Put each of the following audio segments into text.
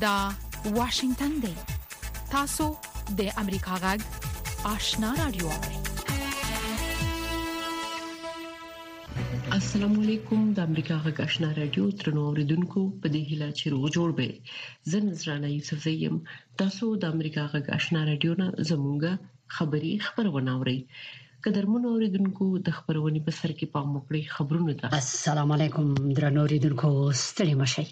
دا واشنگتن دی تاسو د امریکا غږ آشنا رادیو السلام علیکم د امریکا غږ آشنا رادیو ترنو اوریدونکو په دې هیله چې روغ جوړ به زه نذرانه یوسف زیم تاسو د امریکا غږ آشنا رادیو نه زمونږه خبری خبرونه اوري قدرمن اوریدونکو د خبرونې په سر کې پام وکړئ خبرونه ده السلام علیکم درنو اوریدونکو ستړي مشي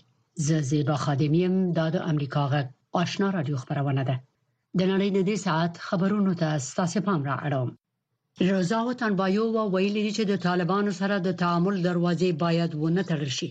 زه زیبا خادمیم دا د امریکا غږ آشنا رادیو خبرونه ده د نړۍ د دې ساعت خبرونو ته ستاسو پام را اړوم روزاو تنبایو ویلي چې د طالبانو سره د تعامل دروازې باید ونه تړل شي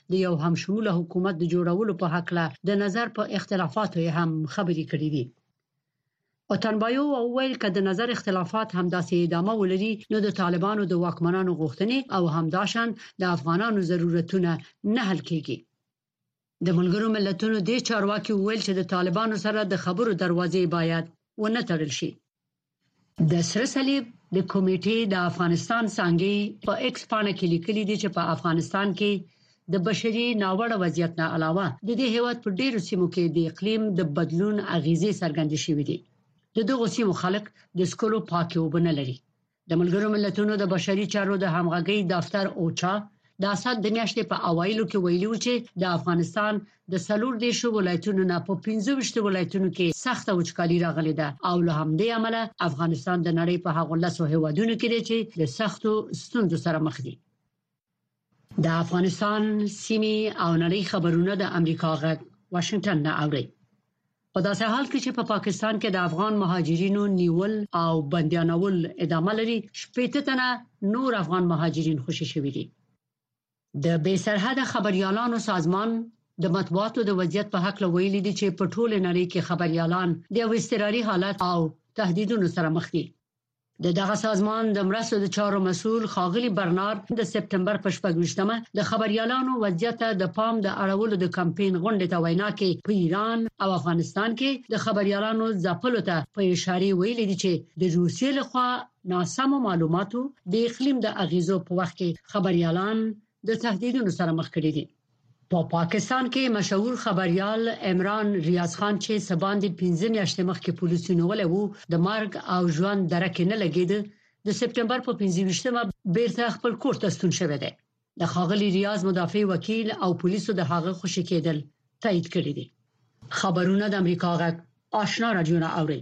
د یو همشموله حکومت د جوړولو په حق له د نظر په اختلافاتو هم خبرې کړې دي اوتنبایو او ویل کده نظر اختلافات هم داسې ادامه ولري نو د طالبانو د واکمنانو غوښتنې او همداشان د افغانانو ضرورتونه نه حل کیږي د ملګرو ملتونو د چارواکي ویل چې د طالبانو سره د خبرو دروازې باید و نه تړل شي د سره صلیب د کمېټې د افغانستان څانګې په ایکس پاڼه کې لیکلي دي چې په افغانستان کې د بشري ناوړه وضعیت نه علاوه د دې هیواد په ډیرو سیمو کې د اقلیم د بدلون اغیزې څرګندې شوې دي د دغو سیمو خلک د سکلو پاکې وبنه لري د ملګرو ملتونو د بشري چارو د همغږي دفتر اوچا د اسد د میاشتې په اوایلو کې ویلي و چې د افغانستان د څلور دیشو ولایتونو نه په 15 ولایتونو کې سخته وچکالي راغلې ده او له همدې امله افغانستان د نړۍ په هغو لسو هیوادونو کې دی چې د سختو ستونزو سره مخ دي د افغانستان سیمه او نړۍ خبرونه د امریکا غږ واشنگټن نه اوري په داسې حال کې چې په پاکستان کې د افغان مهاجرینو نیول او بندیانول ادامه لري، شپېته تنه نور افغان مهاجرین خوشې شوي دي. د بې سرحده خبریالانو سازمان د مطبوعاتو د وضعیت په هکله ویلي دي چې په ټولې نړۍ کې خبریالان د یو اضطراري حالت او تهدیدونو سره مخ دي. د دغه سازمان د مرستو د چارو مسول خاغلی برنار د سپټمبر په شپږمه د خبريالانو وضعیت د پام د اړولو د کمپاین غونډې ته وینا کې په ایران او افغانستان کې د خبريالانو ځپلو ته په اشاره ویلي دي چې د روسیې لخوا ناسم معلوماتو د اقلیم د اغیزو په وخت کې خبريالان د تهدیدونو سره مخ کړي دي په پاکستان کې مشهور خبریال عمران ریاض خان چې څه باندې پنځه میاشتې مخکې پولیسو نیولی و، د مرګ او ژوند درکې نه لګېده، د سپټمبر په پنځه ویشت مه بېرته خپل کور ته ستون شوی دی. د ښاغلي ریاض مدافع وکیل او پولیسو د هغه خوشې کېدل تایید کړي دي. خبرونه د امریکا غږ آشنا راډیو نه اوري.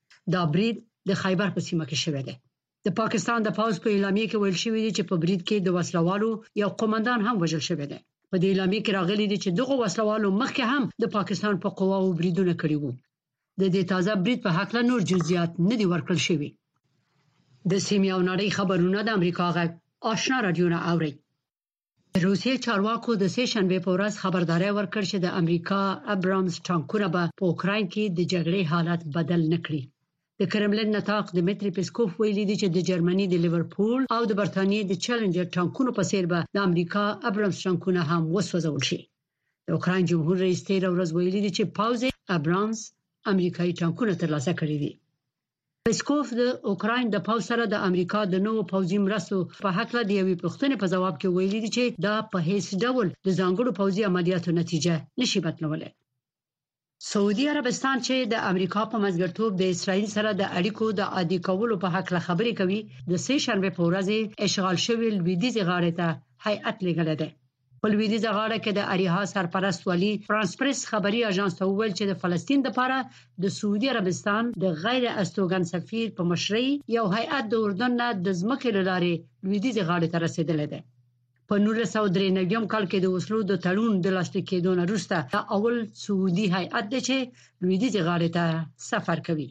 دا برید د خیبر په سیمه کې شوی دی د پاکستان د پوز په اعلامیه کې ویل شوی دی چې په برید کې د وسلوالو یو قومندان هم وژل شوی دی په دې اعلامیه کې راغلي دي چې دغه وسلوالو مخکې هم د پاکستان په قواو بریدونه کړي وو د دې تازه برید په حق له نور جزئیات نه دی ورکړل شوی د سیمې او نړۍ خبرونه د امریکا غږ آشنا رادیو نه اوري د روسیې چارواکو د سه شنبې په ورځ خبرداري ورکړ چې د امریکا ابرامز ټانکونه به په اوکراین کې د جګړې حالت بدل نکړي د کرملین نطاق دمتری پیسکوف ویلي دي چې د جرمني د لیورپول او د برتانیې د چیلنجر ټانکونو په څیر به د امریکا ابرامز ټانکونه هم وسوځول شي د اوکرين جمهور رئیس تیر ورځ ویلي دي چې پوځ ابرامز امریکایي ټانکونه ترلاسه کړي دي پيسکوف د اوکراين د پوځ سره د امريکا د نوو پوځي مرستو په هکله د يوې پوښتنې په ځواب کې ويلي دي چې دا په هيڅ ډول د ځانګړو پوځي عملياتو نتيجه نه شي بدلولی. سعودي عربستان چې د امريکا په منځګړتوب د اسرائيل سره د اړيکو د عادي کولو په هکله خبرې کوي، د سې شنبې په ورځ يې اشغال شوې لويديځې غاړې ته هيئت لېږلی دی. په لویدیځه غاړه کې د اریها سرپرست والي فرانس پریس خبري اژانس ته وویل چې د فلسطین لپاره د سعودي عربستان د غیر استوګن سفیر په مشرۍ یو هیئت د اردن نه د ځمکې له لارې لویدیځې غاړې ته رسیدلی دی په 1993 کال کې د وسلو د تړون د لاسلیک کېدو نه وروسته دا اول سعودي هیئت دی چې لویدیځ غاړې ته سفر کوي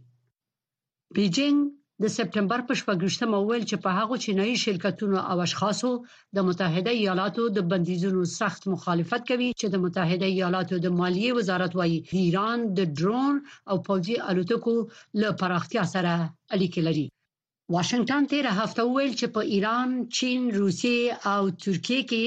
بیجینګ د سپټمبر په شپږ ویشت مه وویل چې په هغو چینایي شرکتونو او اشخاصو د متحده ایالاتو د بندیزونو سخت مخالفت کوي چې د متحده ایالاتو د مالیې وزارت وايي د ایران د ډرون او پوځي الوتکو له پراختیا سره اړیکې لري. واشنګټن تیره هفته وویل چې په ایران، چین، روسیې او ترکیې کې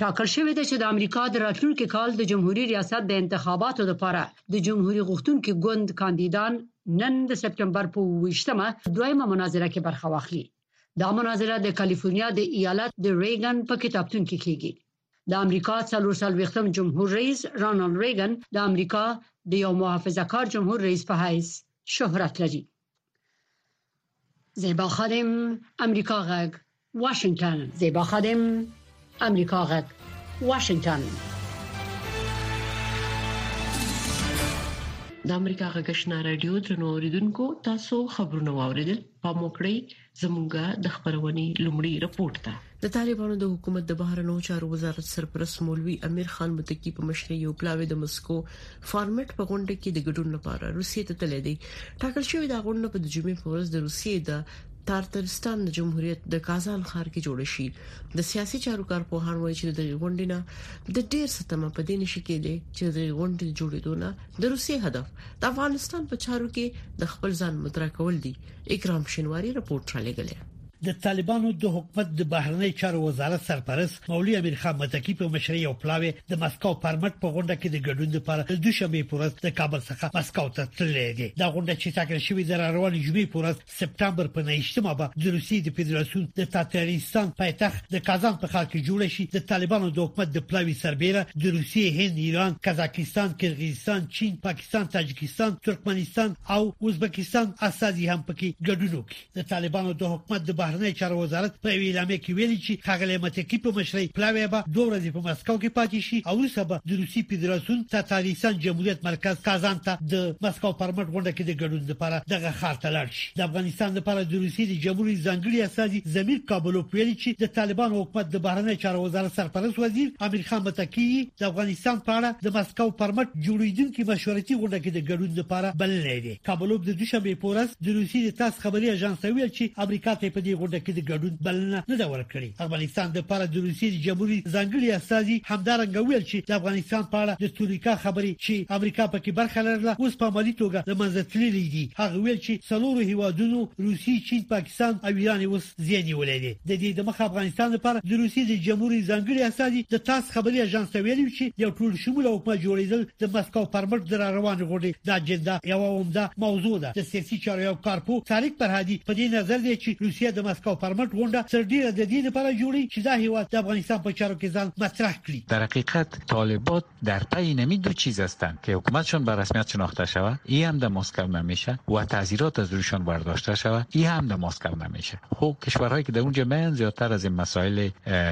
ټاکل شوې ده چې د امریکا د راتلونکي کال د جمهوري ریاست د انتخاباتو لپاره د جمهوري غوښتونکي ګوند کاندیدان نن د سپټمبر په ویشتمه دویمه مناظره کې برخه واخلي. دا مناظره د کالیفورنیا د ایالت د ریګن په کتابتون کې کیږي. د امریکا څلور څلوېښتم جمهور رئیس رانالډ ریګن د امریکا د یو محافظه کار جمهور رئیس په حیث شهرت لري. زیبا خادم امریکا غږ واشنگتن زیبا خادم امریکا غږ واشنگتن د امریکا غږ شنا رادیو ترنو اوریدونکو تاسو خبرونه واوریدل په موکړی زموږ د خبرونې لومړی رپورت ده. د طالبانو د حکومت د بهرنیو چارو وزارت سرپرست مولوي امیر خان متقي په مشرۍ یو پلاوی د مسکو فارمټ په غونډه کې د ګډون لپاره روسیې ته تللی دی. ټاکل شوې دا غونډه به د جمعې په ورځ د روسیې د تارترستان د جمهوریت د کازان ښار کې جوړه شي. د سیاسي چارو کارپوهان وایي چې د دغې غونډې نه د ډېر څه تمه په دې نشي کېدای چې د دغې غونډې د جوړېدو نه د روسیې هدف د افغانستان په چارو کې د خپل ځان مطرح کول دي. اکرام شینواری رپورټ را لګلې د طالبانو د حکومت د بهرنی چارو وزارت سرپرست مولوی امیر خان متکی په مشرۍ یو پلاوی د مسکو پرمټ په غونډه کې د ګډون لپاره د دوشنبه پورز د کابل څخه مسکو ته تللی دی دا غونډه چې ټاکل شوې د روان جمعې پورز سپټمبر په 9مه به د روسیې د فدراسیون د تاتاریستان پایتخت د کازان په ښار کې جوړ شي د طالبانو د حکومت د پلاوی سربېره د روسیې هند ایران قزاقستان قرغیزستان چین پاکستان پاکستان تاجکستان ترکمنستان او ازبکستان استازي هم پکې ګډون وکړي د طالبانو د حکومت د بهرنی چارو وزارت په یوې اعلامیه کې ویلي چې ښاغلی متقي په مشرۍ پلاوی به دوه ورځې په مسکو کې پاتې شي او وروسته به د روسي فدراسیون تتاریستان جمهوریت مرکز کازان ته د مسکو پر مټ غونډه کې د ګډون لپاره دغه ښار ته لاړ شي د افغانستان لپاره د روسي د جمهوریت ځانګړي استازي زمیر کابلوف ویلي چې د طالبانو حکومت د بهرنی چارو وزارت سرپرست وزیر امیر خان متقي د افغانستان په اړه د مسکو پر مټ جوړېدونکې مشورتي غونډه کې د ګډون لپاره بللی دی. کابلوف د دوشنبې په ورځ د روسیې د تاس خبري اژانس ته وویل چې امریکا ته یې په دې غونډه کې د ګډون بلنه نه ده ورکړې. افغانستان لپاره د روسیې د جمهوري ځانګړي استازي همدارنګه وویل چې د افغانستان په اړه د تورنیکا خبرې چې امریکا پکې برخه لرله اوس په عملي توګه له منځه تللې دي. هغه وویل چې څلورو هېوادونو، روسیې، چین، پاکستان او ایران، یې اوس زې نیولې دي د دې د مخه افغانستان لپاره د روسي د جمهور رئیس ځانګړي استازي د تاس خبري اژانس ته ویلي چې یو ټول شمول حکومت جوړیدل د مسکو پرمټ د را روان غونډې د اجندا یو عمده موضوع ده د سیاسي چارو یو کارپو طارق پرهادي په دې نظر دی چې روسیه د مسکو پرمټ غونډه تر ډیره د دې لپاره جوړي چې دا هیواد د افغانستان په چارو کې ځان مطرح کړي در حقیقت طالبات در پای نمی دو چیز هستند که حکومتشون به رسمیت شناخته شود این هم در مسکو نمیشه و تعزیرات از روشون برداشته شود این هم د مسکو نمیشه خب کشورهایی که در اونجا من زیادتر از این مسائل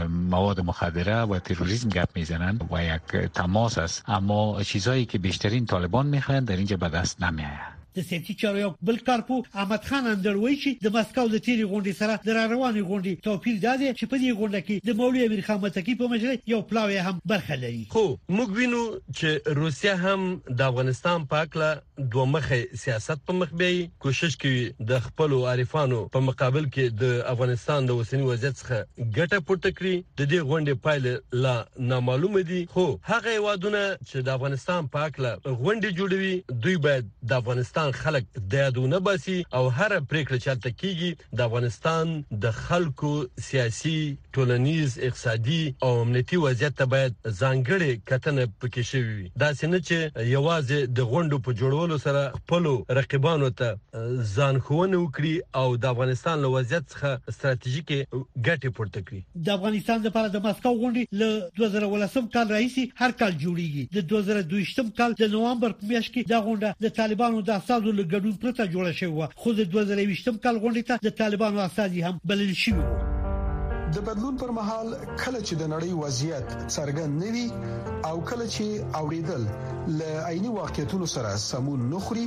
مواد مخدره و تروریسم گپ میزنن و یک تماس است اما چیزهایی که بیشترین طالبان میخوان در اینجا به دست نمیآید د سیاسي چارو یو بل کارپوه احمد خان اندړ وایي چې د مسکو د تیرې غونډې سره د را روانې غونډې توپیر دا دی چې په دې غونډه کې د مولوي امیر خان متقي په مشرۍ یو پلاوی هم برخه لري. خو موږ وینو چې روسیه هم د افغانستان په هکله دوه مخی سیاست په مخ بیایي، کوشش کوي د خپلو حریفانو په مقابل کې د افغانستان له اوسني وضعیت څخه ګټه پورته کړي. د دې غونډې پایلې لا نامعلومه دي، خو هغه هېوادونه چې د افغانستان په هکله غونډې جوړوي دوی باید د افغانستان خلک د یادو نه باسي او هر پریکړه چې هلته کیږي د افغانستان د خلکو سیاسي ټولنیز اقتصادي او امنیتي وضعیت ته باید ځانګړې کتنه پکې شوی وي دا سینه چې یوازې د غونډو په جوړولو سره خپل رقیبانو ته ځان خوونه وکړي او د افغانستان له وضعیت څخه ستراتیژیکې ګټې پورته کړي. د افغانستان لپاره د مسکو غونډې له دوه زره اوولسم کال راهیسې هر کال جوړېږي. د دوه زره دوهویشتم کال د نوامبر په میاشت کې دا غونډه د طالبانو د استازو له ګډون پرته جوړه شوې وه، خو د دوه زره یوویشتم کال غونډې ته د طالبانو استازي هم بلل شوي وو. د بدلون پر مهال کله چې د نړۍ وضعیت څرګند نه وي او کله چې اورېدل له عیني واقعیتونو سره سمون نه خوري،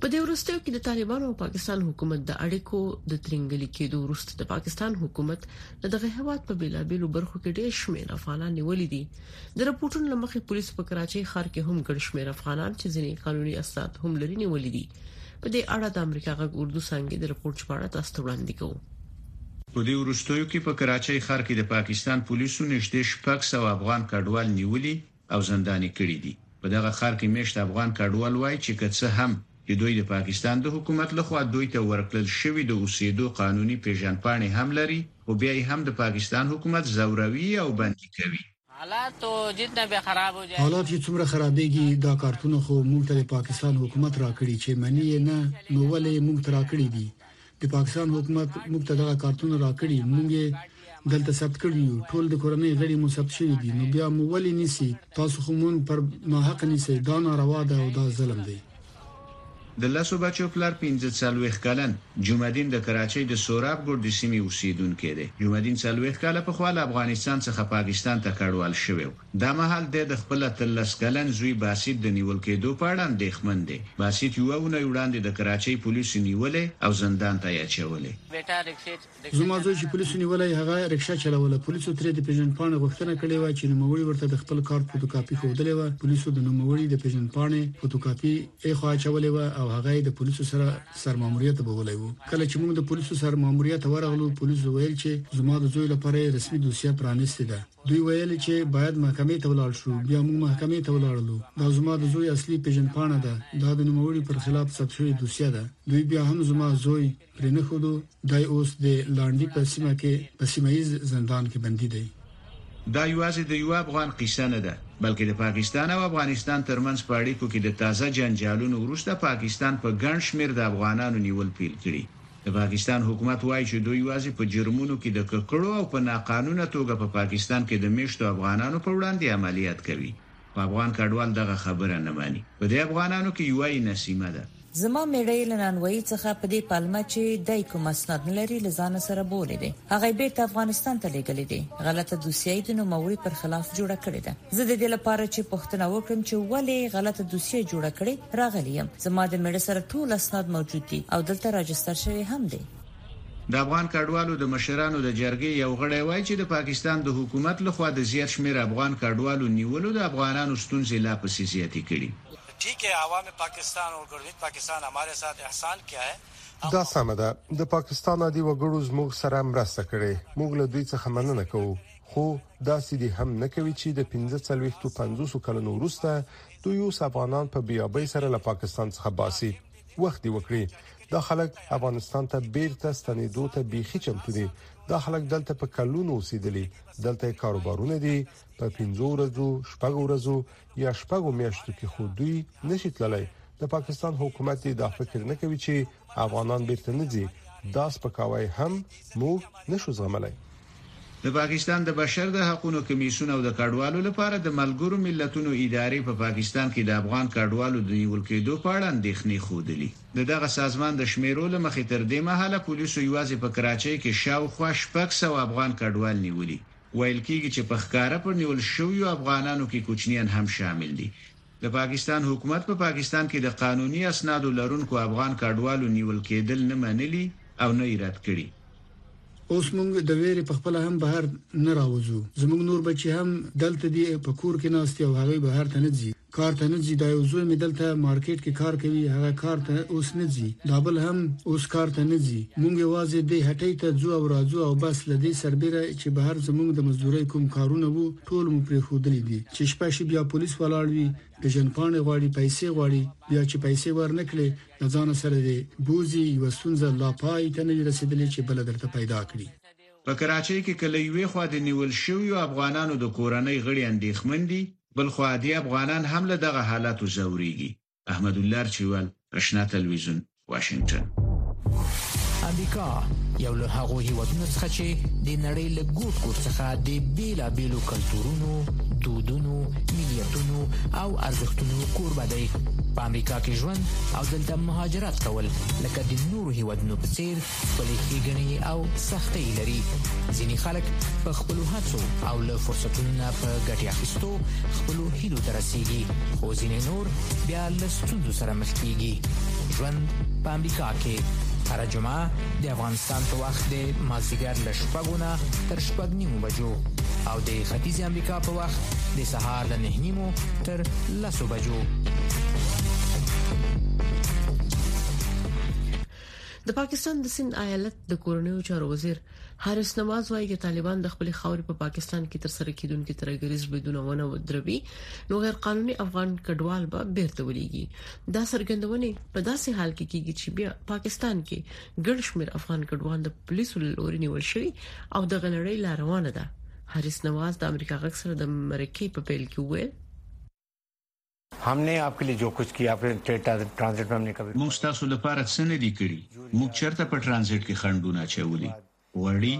په دې وروستیو کې د طالبانو او پاکستان حکومت د اړیکو د ترنګلي کېدو وروسته د پاکستان حکومت دغه هواد په بیلابیلو برخو کې ډېر شمېر افغانان نیولي دي د رپورټونو لمخې پولیس په کراچۍ ښار کې هم ګڼ شمېر افغانان چې ځینې قانوني اسناد هم لري نیولي دي په دې اړه د امریکا غږ اردو څنګه د رپورت ژباړه تاسو ته وړاندې کوو په دې وروستیو کې په کراچۍ ښار کې د پاکستان پولیسو نږدې شپږ سوه افغان کډوال نیولي او زندان یې کړي دي. په دغه ښار کې میشت افغان کډوال وايي چې که څه هم د دوی د پاکستان د حکومت له خوا دوی ته ورکړل شوي د اوسیدو قانوني پیژند پاڼې هم لري خو بیا یې هم د پاکستان حکومت ځوروي او بندي کوي. حالات چې څومره خرابیږي دا کارتونه خو موږ ته د پاکستان حکومت راکړي چې مني یې نه نو ولې یې موږ ته راکړي دي د پاکستان حکومت موږ ته دغه کارتونه راکړي موږ یې دلته ثبت کړی یو ټول د کورنۍ غړي مو ثبت شوی دي نو بیا مو ولې نیسی تاسو خو مونږ پر ناحق نیسی دا ناروا ده او دا ظلم دی د لسو بچو پلار پنځه څلوېښت کلن جمعدین د کراچۍ د سوراب ګوټ د سیمې اوسېدونکی دی. جمعدین څلوېښت کاله پخوا له افغانستان څخه پاکستان ته کډوال شوی و. دا مهال دی د خپل اتلس کلن زوی باسط د نیول کیدو په اړه اندیښمن دی. باسط یوه اونۍ وړاندې د کراچۍ پولیسو نیولی او زندان ته یې اچولی. زما زوی چې پولیسو نیولی، هغه رکشه چلوله. پولیسو ترې د پیژندپاڼې غوښتنه کړې وه چې نوموړي ورته د خپل کارت فوتوکاپي ښودلې وه. پولیسو د نوموړي د پیژندپاڼې فوتوکاپي ای خوا اچولې وه او هغه یې د پولیسو سره سر ماموریت بولی و. کله چې موږ د پولیسو سر ماموریت ته ورغلو، پولیسو ویل چې زما د زوی لپاره یې رسمي دوسیه پرانیستې ده. دوی ویل چې باید محکمې ته ولاړ شو، بیا موږ محکمې ته ولاړلو، دا زما د زوی اصلي پېژندپاڼه ده، دا د نوموړي پر خلاف ثبت شوې دوسیه ده، دوی بیا هم زما زوی پرېنښودو، دی اوس د لانډي په سیمه کې په سیمه ییز زندان کې بندي دی. دا یوازې د یوه افغان قصه نه ده، بلکې د پاکستان او افغانستان ترمنځ په اړیکو کې د تازه جنجالونو وروسته پاکستان په ګڼ شمېر د افغانانو نیول پیل کړي. د پاکستان حکومت وايي چې دوی یوازې په جرمونو کې د ککړو او په ناقانونه توګه په پاکستان کې د مېشتو افغانانو پر وړاندې عملیات کوي، خو افغان کډوال دغه خبره نه مني. په دې افغانانو کې یوه یې نسیمه ده. زما مېړه یې له نانوایي څخه په دې پلمه چې دی کوم اسناد نه لري، له ځانه سره بولې دی. هغه یې بېرته افغانستان ته لېږلې دی. غلطه دوسیه یې د نوموړي پر خلاف جوړه کړې ده. زه د دې لپاره چې پوښتنه وکړم چې ولې غلطه دوسیه جوړه کړې راغلی یم زما د میړه سره ټول اسناد موجود دي او دلته راجستر شوی هم دی. د افغان کډوالو د مشرانو د جرګې یو غړی وايي چې د پاکستان د حکومت له خوا د زیات شمېر افغان کډوالو نیولو د افغانانو ستونزې لا پسې زیاتې کړي. دا سمه ده، د پاکستان عادي وګړو زموږ سره مرسته کړې، موږ له دوی څخه مننه کوو. خو داسې دې هم نه کوي چې د پنځه څلوېښتو پنځوسو کلونو وروسته دوی اوس افغانان په بیابۍ سره له پاکستان څخه باسي وخت دی وکړي دا خلک افغانستان ته بیرته ستنېدو ته بیخي چمتو دي دا خلک دلته په کلونو اوسېدلي دلته کاروبارونه دي په 15 ورځو شپږ ورځو یا شپږ میاشتو کې خو دوی نشي تللی د پاکستان حکومت دا فکر نه کوي چې افغانان بیرته نه ځي دا سپکاوی هم موږ نشو زغملی. د پاکستان د بشر د حقونو کمېسیون او د کډوالو لپاره د ملګرو ملتونو ادارې په پاکستان کې د افغان کډوالو د نیول کېدو په اړه اندېښنې ښودلي. د دغه سازمان د شمېرو له مخې تر دې مهاله پولیسو یوازې په کراچۍ کې شاوخوا شپږ سوه افغان کډوال نیولي. ویل کېږي چې په ښکاره پر نیول شویو افغانانو کې کوچنیان هم شامل دي. د پاکستان حکومت په پاکستان کې د قانوني اسنادو لرونکو افغان کډوالو نیول کېدل نه منلي او نه یې رد کړي. اوس موږ د وېرې په خپله هم بهر نه راوځو، زموږ نور بچي هم دلته دي، په کور کې ناست دي او هغوی بهر ته نه ځي، کار ته نه ځي، دا یو زوی مې دلته مارکېټ کې کار کوي، هغه کار ته اوس نه ځي، دا بل هم اوس کار ته نه ځي، موږ یوازې دې هټۍ ته ځو او راځو او بس، له دې سربېره چې بهر زموږ د مزدورۍ کوم کارونه وو، ټول مو پرېښودلي دي چې شپه شي بیا پولیس ولاړ وي د ژوند پاڼې غواړي پیسې غواړي بیا چې پیسې ورنه کړې له ځانه سره دې بوځي یوه ستونزه لا پای ته نه وي رسېدلې چې بله درته پیدا کړي. په کراچۍ کې که له یوې خوا د نیول شویو افغانانو د کورنۍ غړي اندېښمن دي، بلخوا عادي افغانان هم له دغه حالاتو ځورېږي. احمد الله ارچیوال رشنا تلویزیون واشنگټن امریکا یو له هغو هیوادونو څخه چې د نړۍ له ګوټ ګوټ څخه د بیلابیلو کلتورونو دودونو ملیتونو او ارزښتونو کوربه دی په امریکا کې ژوند او دلته مهاجرت کول لکه د نورو هیوادونو په څیر خپلې ښېګڼې او سختۍ لري ځینې خلک په خپل هڅو او له فرصتونو نه په ګټې اخیستو خپل هیلو ته رسیږي خو ځینې نور بیا له ستونزو سره مخ کیږي ژوند په امریکا کې هر جمعه د افغانستان په وخت د مازیګر له شپږو نه تر شپږ نیمو بجو او د ختیځ امریکا په وخت د سهار له نه نیمو تر لسو بجو د پاکستان د سند ایالت د کورنیو چارو وزیر حارث نواز وایي چې طالبان د خپل خاورې په پاکستان کې تر سره کیدونکو ترګریز بریدونه ونه ودروي نو غیر قانوني افغان کډوال به بیرته ولېږي دا څرګندونه په داسې حال کې کیږي چې بیا پاکستان کې ګڼ شمېر افغان کډوال د پولیسو لوري نیول شوی او د غلړې لار روانه ده حارث نواز د امریکا غږ سره د مرکې په پیل کې وویل موږ ستاسو لپاره څه نه دي کړي، موږ چرته په ټرانزیټ کې خنډونه اچولي، غوړي،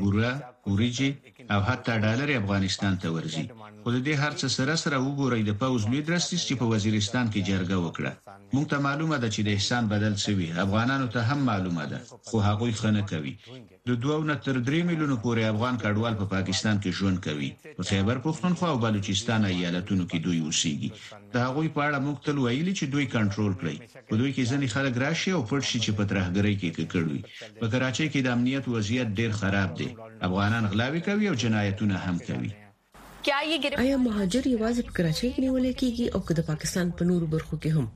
بوره، وریجې او حتی ډالرې افغانستان ته ورځي، خو د دې هرڅه سره سره وګورئ د پوځ لوی درستیز چې په وزیرستان کې جرګه وکړه، موږ ته معلومه ده چې د احسان بدل څه وي، افغانانو ته هم معلومه ده، خو هغوی ښه نه کوي. د دوو نه تر درې میلیونو پورې افغان کډوال په پاکستان کې ژوند کوي. په خیبر پښتونخوا او بلوچستان ایالتونو کې دوی اوسیږي. د هغوی په اړه موږ تل ویلي چې دوی کنټرول کړئ. په دوی کې ځینې خلک راشي او پټ شي چې په ترهګرۍ کې ککړ وي. په کراچۍ کې د امنیت وضعیت ډیر خراب دی. افغانان غلاوې کوي او جنایتونه هم کوي. ایا مهاجر یوازې په کراچۍ کې نیول کیږي او که د پاکستان په نورو برخو کې هم؟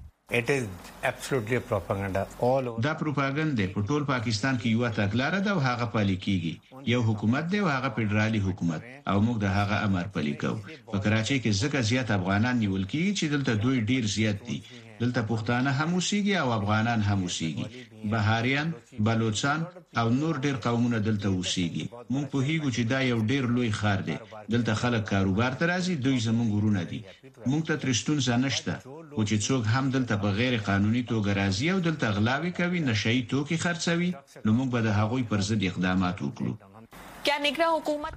دا پروپاګند دی، په ټول پاکستان کې یوه تګلاره ده او هغه پلي کیږي. یو حکومت دی او هغه فیډرالي حکومت او موږ د هغه امر پلي کوو. په کراچۍ کې ځکه زیات افغانان نیول کیږي چې دلته دوئ ډیر زیات دي. دلته پښتانه هم اوسیږي او افغانان هم اوسیږي، بهاریان، بلوڅان او نور ډیر قومونه دلته اوسیږي. موږ پوهیږو چې دا یو ډیر لوی ښار دی، دلته خلک کاروبار ته راځي، دوی زموږ وروڼه دي، موږ ته ترې ستونزه نشته، خو چې څوک هم دلته په غیر قانوني توګه راځي او دلته غلاوې کوي، نشه یي توکي خرڅوي، نو موږ به د هغوی پر ضد اقدامات وکړو.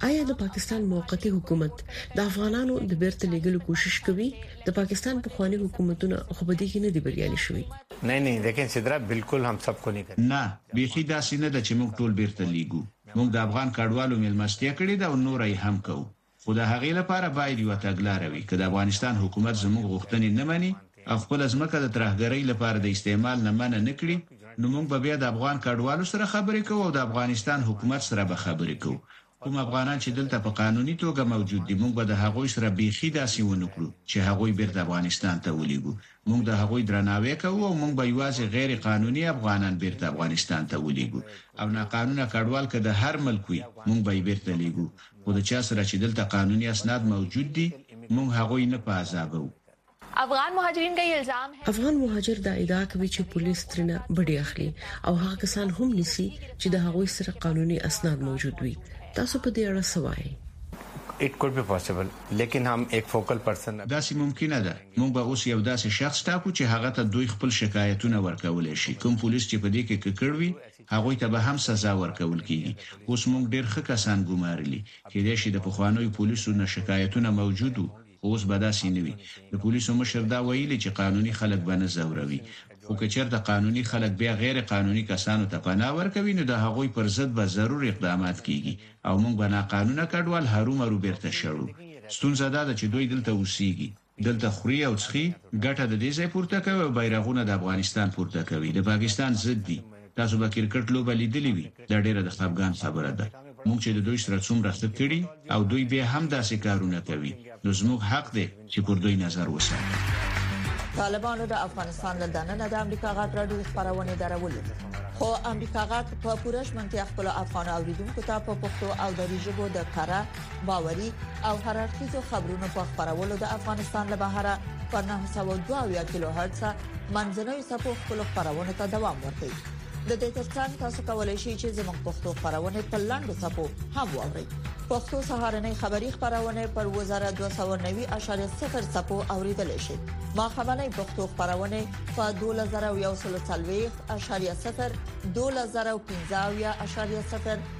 ایا د پاکستان موقتي حکومت د افغانانو د بیرته لیږلو کوشش کوي؟ د پاکستان پخواني حکومتونه خو په دې کې نه دي بریالي شوي. نه نه دیکھیں سدرا بلکل هم سب کو نهی کرتي. نه بیخي داسې نه ده چې موږ ټول بیرته لیږو. موږ د افغان کډوالو میلمستیا کړې ده او نوره یې هم کوو. خو د هغې لپاره باید یوه تګلاره وي، که د افغانستان حکومت زموږ غوښتنې نه مني او خپله ځمکه د ترهګرۍ لپاره د استعمال نه منع نه کړي، نو موږ به بیا د افغان کډوالو سره خبرې کوو او د افغانستان حکومت سره به خبرې کوو. کوم افغانان چې دلته په قانوني توګه موجود دي، موږ به د هغوی سره بیخي داسې ونه کړو چې هغوی بېرته افغانستان ته ولېږو. موږ د هغوی درناوی کوو او موږ به یوازې غیر قانوني افغانان بېرته افغانستان ته ولېږو او ناقانونه کډوال که د هر ملک وي، موږ به یې بېرته لېږو. خو د چا سره چې دلته قانوني اسناد موجود دي، موږ هغوی نه په عذابوو. افغان مهاجرین کا یې الزام هې. افغان مهاجر دا ادعا کوي چې پولیس ترینه بډې اخلي او هغه کسان هم نیسي چې د هغوی سره قانوني اسناد موجود وي. تاسو په دې اړه څه وایئ؟ It could be possible لیکن هم ایک فوکل پرسن ابھی. داسې ممکنه ده. موږ به اوس یو داسې شخص ټاکو چې هغه ته دوی خپل شکایتونه ورکولی شي. کوم پولیس چې په دې کې ککړ وي، هغوی ته به هم سزا ورکول کېږي. اوس موږ ډېر ښه کسان ګومارلي. کېدای شي د پخوانیو پولیسو نه شکایتونه موجود وو، خو اوس به داسې نه وي. د پولیسو مشر دا ویلي چې قانوني خلک به نه ځوروي، خو که چېرته قانوني خلک بیا غیر قانوني کسانو ته پناه ورکوي، نو د هغوی پر ضد به ضرور اقدامات کېږي او موږ به ناقانونه کډوال هرومرو بېرته شړو. ستونزه دا ده چې دوی دلته اوسېږي. دلته خوري او څښي ګټه ددې ځای پورته کوي او بیرغونه د افغانستان پورته کوي د پاکستان ضد دي تاسو به کرکټ لوبه لیدلي وي دا ډیره د خپګان خبره ده موږ چې د دوی سره څومره ښه کړي او دوی بیا هم داسې کارونه کوي نو زموږ حق دی چې پر دوی نظر وساتو. طالبانو د افغانستان له دننه د امریکا غږ راډیو خبرونه درولې خو امریکا غږ په پوره ژمنتیا خپل افغان اوریدونکو ته په پښتو او دری ژبه د کره باوري او هر اړخیزو خبرونو په خبرولو د افغانستان له بهره په 902 کیلو هرتز منځنوي سپو خپل خبرونه ته دوام ورکړي د دې ترڅنګ تاسو کولی شئ چې زموږ پښتو خبرونه په لاندو سپو هم واورئ پښتو سهارنې خبری خبرونه پر 2290.0 سپو اوریدل شي ما خبرنې پښتو خبرونه په 2140.0 2015.0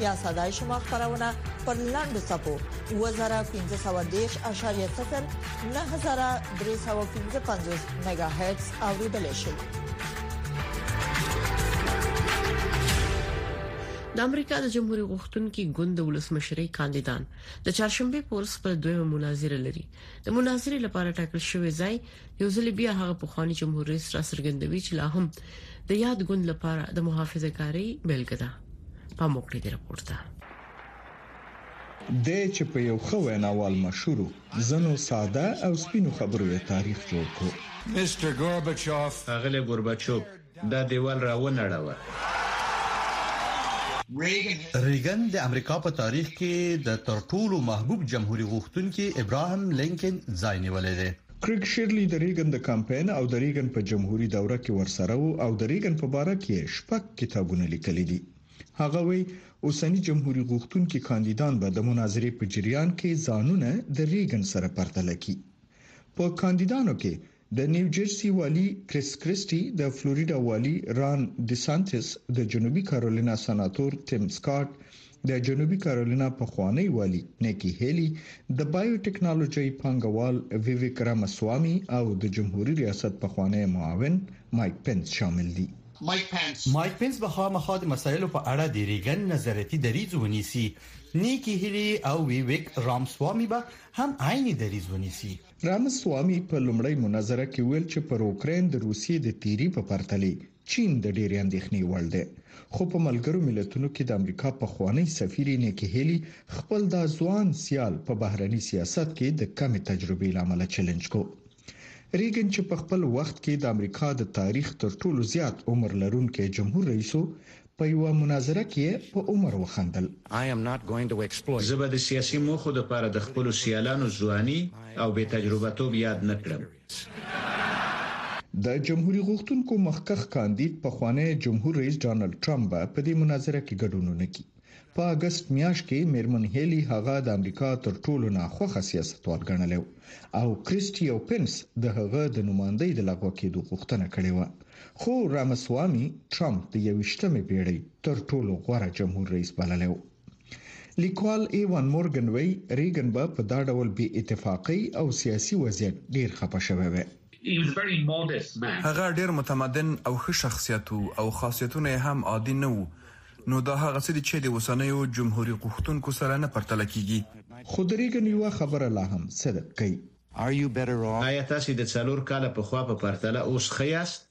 یا صداي شما خبرونه پر لاندو صفو 2015.0 9315 میگا هرتز اوریدل شي د امریکا د جمهوریت غوښتونکي ګوند د ولسمشرۍ کاندیدان د چهارشنبه په ورځ خپل دویمه مناظره لري د مناظرې لپاره ټاکل شوې ځای یو ځل بیا هغه پخوانی جمهور رئیس را څرګندوي چې لا هم د یاد ګوند لپاره د محافظه کاری بیلګه ده پام وکړئ د راپور ته دی چې په یو ښه ویناوال مشهور و ځنو ساده او سپینو خبرو یې تاریخ جوړ کړو. Mr. Gorbachev. اغلې ګورباچوف دا دېوال را ونړوه. ریګن د امریکا په تاریخ کې د تر ټولو محبوب جمهوري غوښتونکي ابراهم لینکن ځای نیولی دی. کریګ شیرلي د ریګن د کمپاین او د ریګن په جمهوري دوره کې ورسره و او د ریګن په باره کې یې شپږ کتابونه لیکلي دي. هغه وایي، اوسني جمهوري غوښتونکي کاندیدان به د مناظرې په جریان کې ځانونه د ریګن سره پرتله کړي. په کاندیدانو کې د نیوجرسي والي کریس کریسټي، د فلوریډا والي ران ډیسانتیس، د جنوبي کارولینا سناتور تیم سکاټ، د جنوبي کارولینا پخوانۍ والي نیکي هیلي، د بایو ټکنالوژۍ پانګوال ویویک راماسوامي او د جمهوري ریاست پخوانی معاون مایک پنس شامل دي. مایک پنس به خامخا د مسایلو په اړه د ریګن نظریتي دریځ ونیسي، نیکي هیلي او ویویک رامسوامي به هم عین دریځ ونیسي. رام سوامي په لومړۍ مناظره کې ویل چې پر اوکراین د روسیې د تیري په پرتلې چین د ډېرې اندېښنې وړ دی خو په ملګرو ملتونو کې د امریکا پخوانۍ سفیرې نیکي هیلي خپل دا ځوان سیال په بهرني سیاست کې د کمې تجربې لامل چیلنج کو ریګن چې په خپل وخت کې د امریکا د تاریخ تر ټولو زیات عمر لرونکي جمهور رئیس په یوه مناظره کې یې په عمر وخندل. زه به د سیاسي موخو لپاره د خپلو سیالانو ځواني او بې تجربه توب یاد نه کړم. د جمهوري غوښتونکو مخکښ کاندید پخوانی جمهور رئیس ډانلډ ټرمپ به په دې مناظره کې ګډون ونه کړي، په اګست میاشت کې میرمن هیلی هغه د امریکا تر ټولو ناخوښه سیاستوال ګڼلی و او کریسټي او پنس د هغه د نوماندۍ د لغوه کېدو غوښتنه کړې وه خو رامسوامي ټرمپ د یویشتمې پیړۍ تر ټولو غوره جمهور رئیس بللی و لیکوال ایوان مورګن وی ریګن به په دا ډول بې اتفاقۍ او سیاسي وضعیت ډیر خپه شوی وی هغه ډېر متمدن او ښه شخصیت و او خاصیتونه یې هم عادي نه وو، نو دا هغه څه دي چې د اوسنیو جمهوري غوښتونکو سره نه پرتله کېږي. خو د ریګن یوه خبره لا هم صدق کوي. آیا تاسې د څلور کاله پخوا په پرتله اوس ښه یاست؟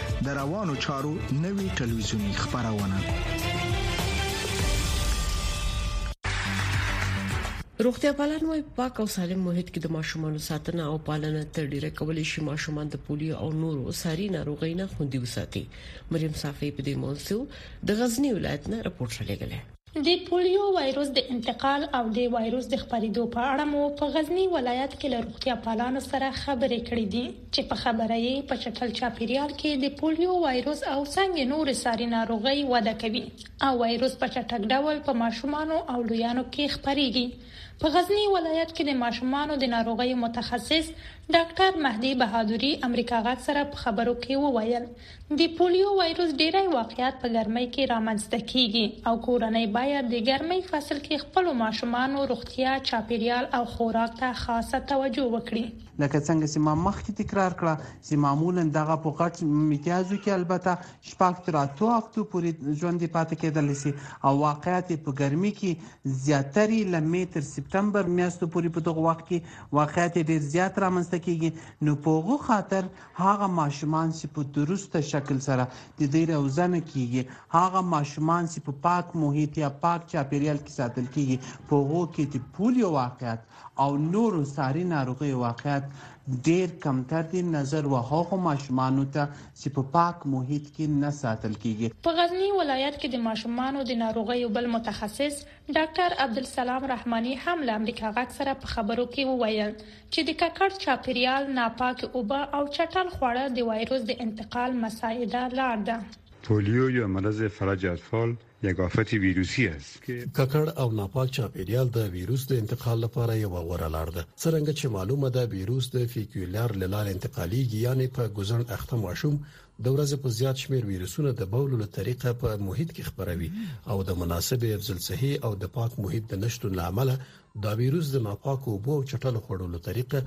د روانو چارو نوي ټلویزیونی خبرونه روغتیا پالان وايي پاک او سالم محیط کې د ماشومان ساتنه او پالنه تر ډیره کولای شي ماشومان د پولیو او نورو ساري ناروغۍ نه خوندي وساتي مریم صافي په دې موضوع د غزنی ولایت نه راپور شلېږلی د پولیو وایروس د انتقال او د وایروس د خپریدو په اړه مو په غزني ولایت کې له روغتیا پالانو سره خبرې کړې دي چې په خبره یې په چټل چاپیریال کې د پولیو وایروس او څنګه نور ساري ناروغي وده کوي او وایروس په چټک ډول په ماشومانو او لویانو کې خپریږي په غزني ولایت کې د ماشومانو د ناروغیو متخصص ډاکټر مهدي بهادري امریکا غږ سره په خبرو کې وویل د پولیو وایروس ډیری واقعات په ګرمۍ کې رامنځته کیږي او کورنۍ باید د ګرمۍ فصل کې خپلو ماشومانو روغتیا، چاپیریال او خوراک ته خاصه توجه وکړي. لکه څنګه چې ما مخکې تکرار کړه چې معمولا دغه په غټ میتیازو کې البته شپږ تر اتو هفتو پورې ژوندې پاتې کیدلی شي او واقعات یې په ګرمي کې زیاتری له می تر سپتمبر میاشتو پورې په دغو وخت کې واقعات یې ډیر زیات رامنځته کیږي نو په هغو خاطر هغه ماشومان چې په درسته شکل سره د دوی روزنه کېږي، هغه ماشومان چې په پاک محیط یا پاک چاپېریال کې ساتل کېږي، په هغو کې د پولیو واقعات او نورو ساري ناروغیو واقعات ډېر کمتر دي، نظر و هغو ماشومانو ته چې په پاک محیط کې نه ساتل کېږي. په غزني ولایت کې د ماشومانو د ناروغیو بل متخصص ډاکټر عبدالسلام رحماني هم له امریکا غږ سره په خبرو کې وویل چې د ککړ چاپیریال، ناپاکې اوبه او چټل خواړه د وایروس د انتقال مساعده لار ده. پولیو یا مرض فلج اطفال یک آفت ویروسی است که. ککړ او ناپاک چاپیریال د ویروس د انتقال لپاره یوه غوره لار ده. څرنګه چې معلومه ده ویروس د فیکیولر له لارې انتقالیږي یانې په ګوزڼ اخته ماشوم د ورځې په زیات شمیر ویروسونه د بولو له طریقه په محیط کې خبروي او د مناسبې افضل صحي او د پاک محیط د نشټون لامل دا ویروس د ناپاکو اوبو او چټل خوړو له طریقه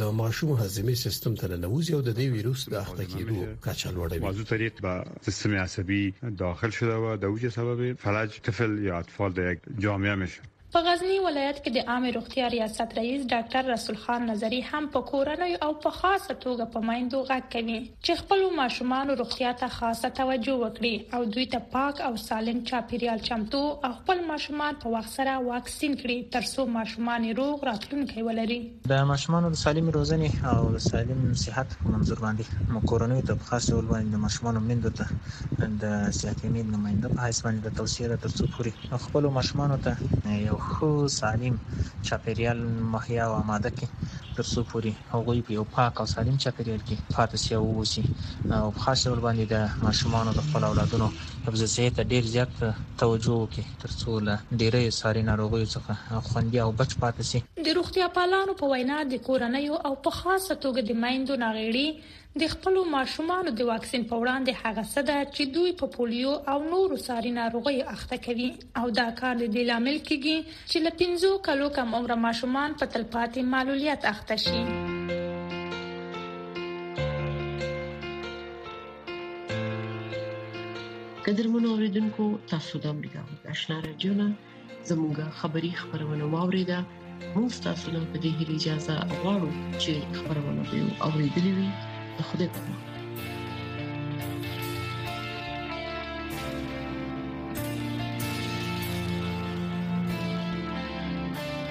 د ماشوم هضمي سیستم ته ننوځي او د دې ویروس د اخته کېدو کچه لوړوي موضوع طریق به سیستم عصبي داخل شده و د وجه سبب فلج طفل یا اطفال در یک جامعه میشه په غزني ولایت کې د عامې روغتیا ریاست رئیس ډاکټر رسول خان نظري هم په کورنیو او په خاصه توګه په میندو غږ کوي چې خپلو ماشومانو روغتیا ته خاصه توجه وکړي او دوی ته پاک او سالم چاپیریال چمتو او خپل ماشومان په وخت سره واکسین کړي ترڅو ماشومان یې روغ راتلونکی ولري. د ماشومانو د سالمې روزنې او د سالم صحت په منظور باندې موږ کورنیو ته په خاص ډول باندې د ماشومانو میندو ته د صحتي مید نماینده په حیث باندې د توصیه ده ترڅو پورې خپلو ماشومانو ته یو ښه سالم چاپیریال مهیا او آماده کړي ترڅو پورې هغوی په یو پاک او سالم چاپیریال کې پاتې شي او اوسي او په خاص ډول باندې د ماشومانو د خپل اولادونو حفظ صحت ډیر زیات توجه وکړي تر څو له ډېریو ساري ناروغیو څخه خوندي او بچ پاتې شي. د روغتیاپالانو په وینا، د کورنیو او په خاصه توګه د میندو ناغېړي د خپلو ماشومانو د واکسین په وړاندې هغه څه ده چې دوی په پولیو او نورو ساري ناروغیو اخته کوي او دا کار د دې لامل کېږي چې له پنځو کلو کم عمره ماشومان په تلپاتې معلولیت اخته شي. قدرمنو اوریدونکو تاسو د امریکا د آشنا رادیو نه زموږه خبری خبرونه واوریده موږ تاسو ته په دې هیله اجازه غواړو چې خبرونه به اوریدلې وي د خوده په